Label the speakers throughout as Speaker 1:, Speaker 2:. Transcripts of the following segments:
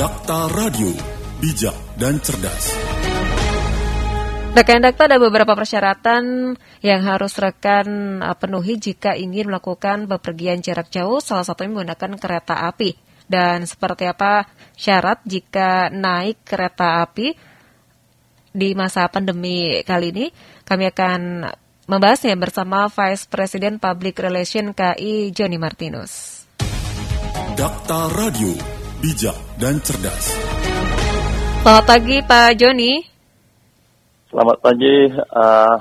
Speaker 1: Dakta Radio, bijak dan cerdas.
Speaker 2: Rekan Dakta ada beberapa persyaratan yang harus rekan uh, penuhi jika ingin melakukan bepergian jarak jauh, salah satunya menggunakan kereta api. Dan seperti apa syarat jika naik kereta api di masa pandemi kali ini? Kami akan membahasnya bersama Vice President Public Relation KI Joni Martinus.
Speaker 1: Dakta Radio, bijak dan cerdas.
Speaker 2: Selamat pagi Pak Joni.
Speaker 3: Selamat pagi uh,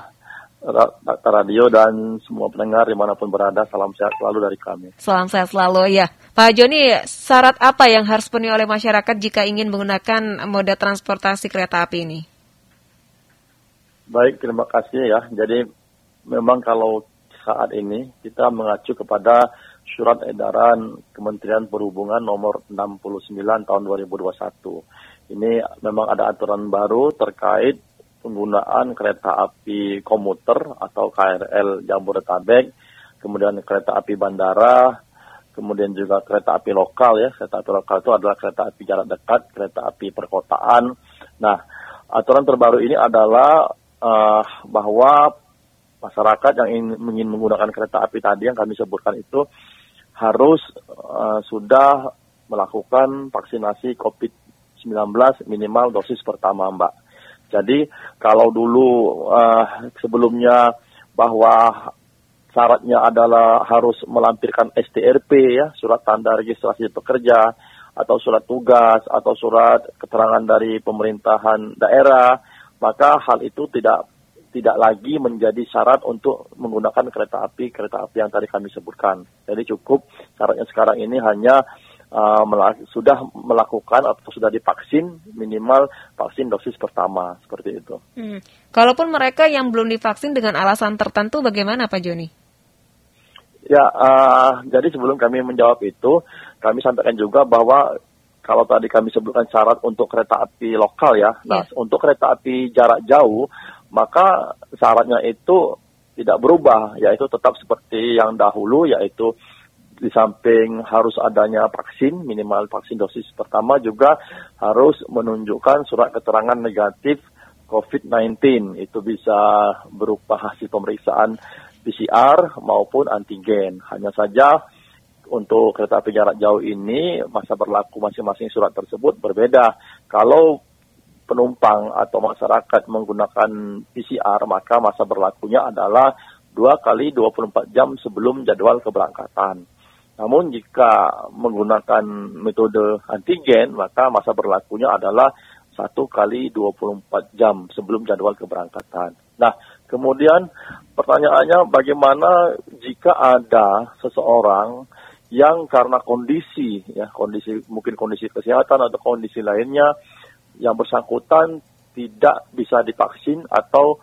Speaker 3: Dakta Radio dan semua pendengar di mana pun berada. Salam sehat selalu dari kami.
Speaker 2: Salam sehat selalu ya. Pak Joni, syarat apa yang harus penuhi oleh masyarakat jika ingin menggunakan moda transportasi kereta api ini?
Speaker 3: Baik, terima kasih ya. Jadi memang kalau saat ini kita mengacu kepada surat edaran Kementerian Perhubungan nomor 69 tahun 2021. Ini memang ada aturan baru terkait penggunaan kereta api komuter atau KRL Jabodetabek, kemudian kereta api bandara, kemudian juga kereta api lokal ya. Kereta api lokal itu adalah kereta api jarak dekat, kereta api perkotaan. Nah, aturan terbaru ini adalah uh, bahwa masyarakat yang ingin, ingin menggunakan kereta api tadi yang kami sebutkan itu harus uh, sudah melakukan vaksinasi COVID-19 minimal dosis pertama, Mbak. Jadi kalau dulu uh, sebelumnya bahwa syaratnya adalah harus melampirkan STRP ya, surat tanda registrasi pekerja atau surat tugas atau surat keterangan dari pemerintahan daerah, maka hal itu tidak tidak lagi menjadi syarat untuk menggunakan kereta api kereta api yang tadi kami sebutkan. Jadi cukup syaratnya sekarang ini hanya uh, melak sudah melakukan atau sudah divaksin minimal vaksin dosis pertama seperti itu.
Speaker 2: Hmm. Kalaupun mereka yang belum divaksin dengan alasan tertentu, bagaimana Pak Joni?
Speaker 3: Ya, uh, jadi sebelum kami menjawab itu, kami sampaikan juga bahwa kalau tadi kami sebutkan syarat untuk kereta api lokal ya, nah yeah. untuk kereta api jarak jauh maka syaratnya itu tidak berubah, yaitu tetap seperti yang dahulu, yaitu di samping harus adanya vaksin, minimal vaksin dosis pertama juga harus menunjukkan surat keterangan negatif COVID-19. Itu bisa berupa hasil pemeriksaan PCR maupun antigen. Hanya saja untuk kereta api jarak jauh ini masa berlaku masing-masing surat tersebut berbeda. Kalau penumpang atau masyarakat menggunakan PCR, maka masa berlakunya adalah dua kali 24 jam sebelum jadwal keberangkatan. Namun jika menggunakan metode antigen, maka masa berlakunya adalah satu kali 24 jam sebelum jadwal keberangkatan. Nah, kemudian pertanyaannya bagaimana jika ada seseorang yang karena kondisi, ya kondisi mungkin kondisi kesehatan atau kondisi lainnya yang bersangkutan tidak bisa divaksin atau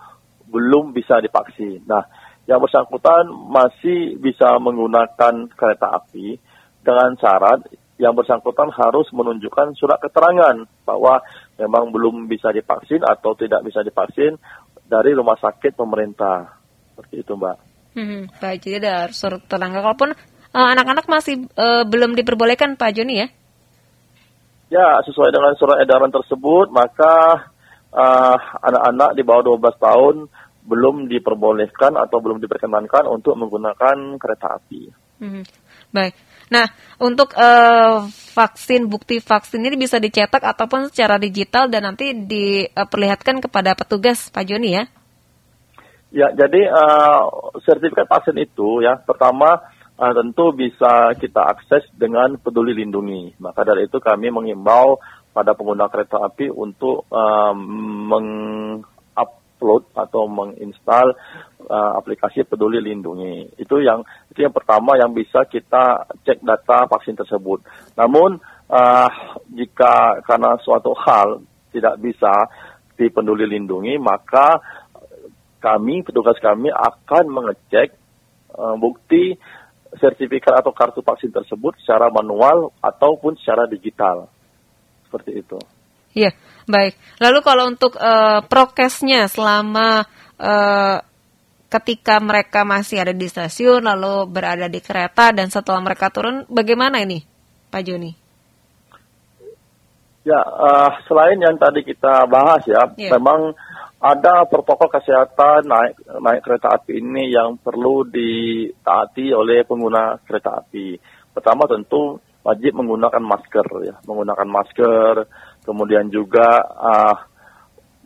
Speaker 3: belum bisa divaksin. Nah, yang bersangkutan masih bisa menggunakan kereta api dengan syarat yang bersangkutan harus menunjukkan surat keterangan bahwa memang belum bisa divaksin atau tidak bisa divaksin dari rumah sakit pemerintah. Seperti itu, Mbak.
Speaker 2: Hmm, baik, jadi ada surat keterangan. Kalaupun uh, anak-anak masih uh, belum diperbolehkan, Pak Joni ya?
Speaker 3: Ya, sesuai dengan surat edaran tersebut, maka uh, anak-anak di bawah 12 tahun belum diperbolehkan atau belum diperkenankan untuk menggunakan kereta api.
Speaker 2: Hmm, baik. Nah, untuk uh, vaksin, bukti vaksin ini bisa dicetak ataupun secara digital dan nanti diperlihatkan kepada petugas, Pak Joni ya?
Speaker 3: Ya, jadi uh, sertifikat vaksin itu ya, pertama uh, tentu bisa kita akses dengan peduli lindungi. Maka dari itu kami mengimbau pada pengguna kereta api untuk um, mengupload atau menginstal uh, aplikasi peduli lindungi. Itu yang itu yang pertama yang bisa kita cek data vaksin tersebut. Namun uh, jika karena suatu hal tidak bisa di peduli lindungi, maka kami petugas kami akan mengecek uh, bukti sertifikat atau kartu vaksin tersebut secara manual ataupun secara digital. Seperti itu.
Speaker 2: Iya, baik. Lalu kalau untuk uh, prokesnya selama uh, ketika mereka masih ada di stasiun lalu berada di kereta dan setelah mereka turun bagaimana ini, Pak Joni?
Speaker 3: Ya, uh, selain yang tadi kita bahas ya, yeah. memang ada protokol kesehatan naik naik kereta api ini yang perlu ditaati oleh pengguna kereta api. Pertama tentu wajib menggunakan masker ya, menggunakan masker, kemudian juga uh,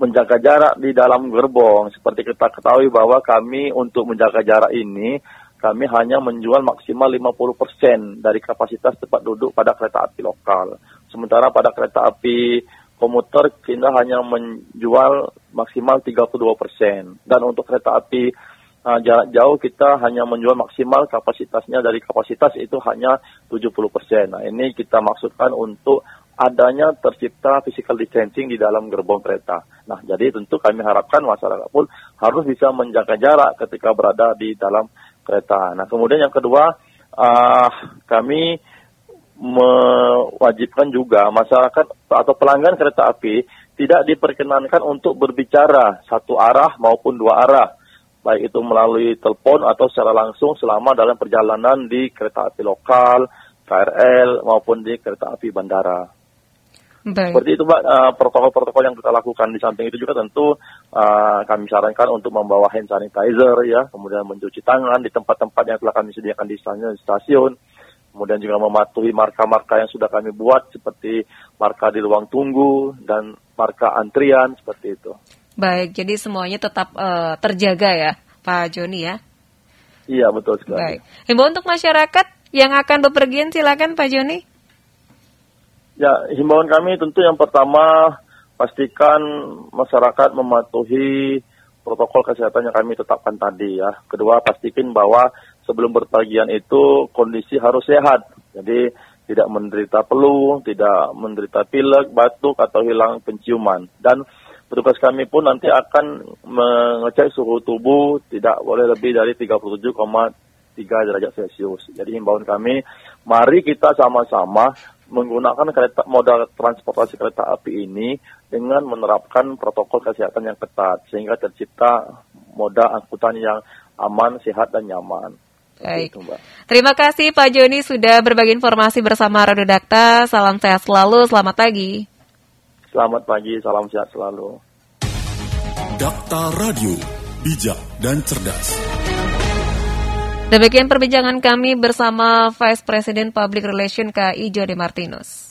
Speaker 3: menjaga jarak di dalam gerbong. Seperti kita ketahui bahwa kami untuk menjaga jarak ini kami hanya menjual maksimal 50% dari kapasitas tempat duduk pada kereta api lokal. Sementara pada kereta api komuter kita hanya menjual maksimal 32 persen. Dan untuk kereta api uh, jarak jauh kita hanya menjual maksimal kapasitasnya dari kapasitas itu hanya 70 persen. Nah ini kita maksudkan untuk adanya tercipta physical distancing di dalam gerbong kereta. Nah jadi tentu kami harapkan masyarakat pun harus bisa menjaga jarak ketika berada di dalam kereta. Nah kemudian yang kedua uh, kami mewajibkan juga masyarakat atau pelanggan kereta api tidak diperkenankan untuk berbicara satu arah maupun dua arah, baik itu melalui telepon atau secara langsung selama dalam perjalanan di kereta api lokal, KRL maupun di kereta api bandara. Baik. Seperti itu Mbak, uh, protokol-protokol yang kita lakukan di samping itu juga tentu uh, kami sarankan untuk membawa hand sanitizer ya, kemudian mencuci tangan di tempat-tempat yang telah kami sediakan di stasiun kemudian juga mematuhi marka-marka yang sudah kami buat seperti marka di ruang tunggu dan marka antrian seperti itu.
Speaker 2: Baik, jadi semuanya tetap uh, terjaga ya, Pak Joni ya?
Speaker 3: Iya betul sekali.
Speaker 2: Baik, himbau untuk masyarakat yang akan bepergian silakan Pak Joni.
Speaker 3: Ya, himbauan kami tentu yang pertama pastikan masyarakat mematuhi protokol kesehatan yang kami tetapkan tadi ya. Kedua pastikan bahwa sebelum berpergian itu kondisi harus sehat. Jadi tidak menderita flu, tidak menderita pilek, batuk atau hilang penciuman. Dan petugas kami pun nanti akan mengecek suhu tubuh tidak boleh lebih dari 37,3 derajat Celcius. Jadi himbauan kami, mari kita sama-sama menggunakan kereta modal transportasi kereta api ini dengan menerapkan protokol kesehatan yang ketat sehingga tercipta moda angkutan yang aman, sehat dan nyaman.
Speaker 2: Baik. Terima kasih Pak Joni sudah berbagi informasi bersama Radio Dakta. Salam sehat selalu, selamat pagi.
Speaker 3: Selamat pagi, salam sehat selalu.
Speaker 1: Dakta Radio, bijak dan cerdas.
Speaker 2: Demikian perbincangan kami bersama Vice President Public Relation KI Jody Martinus.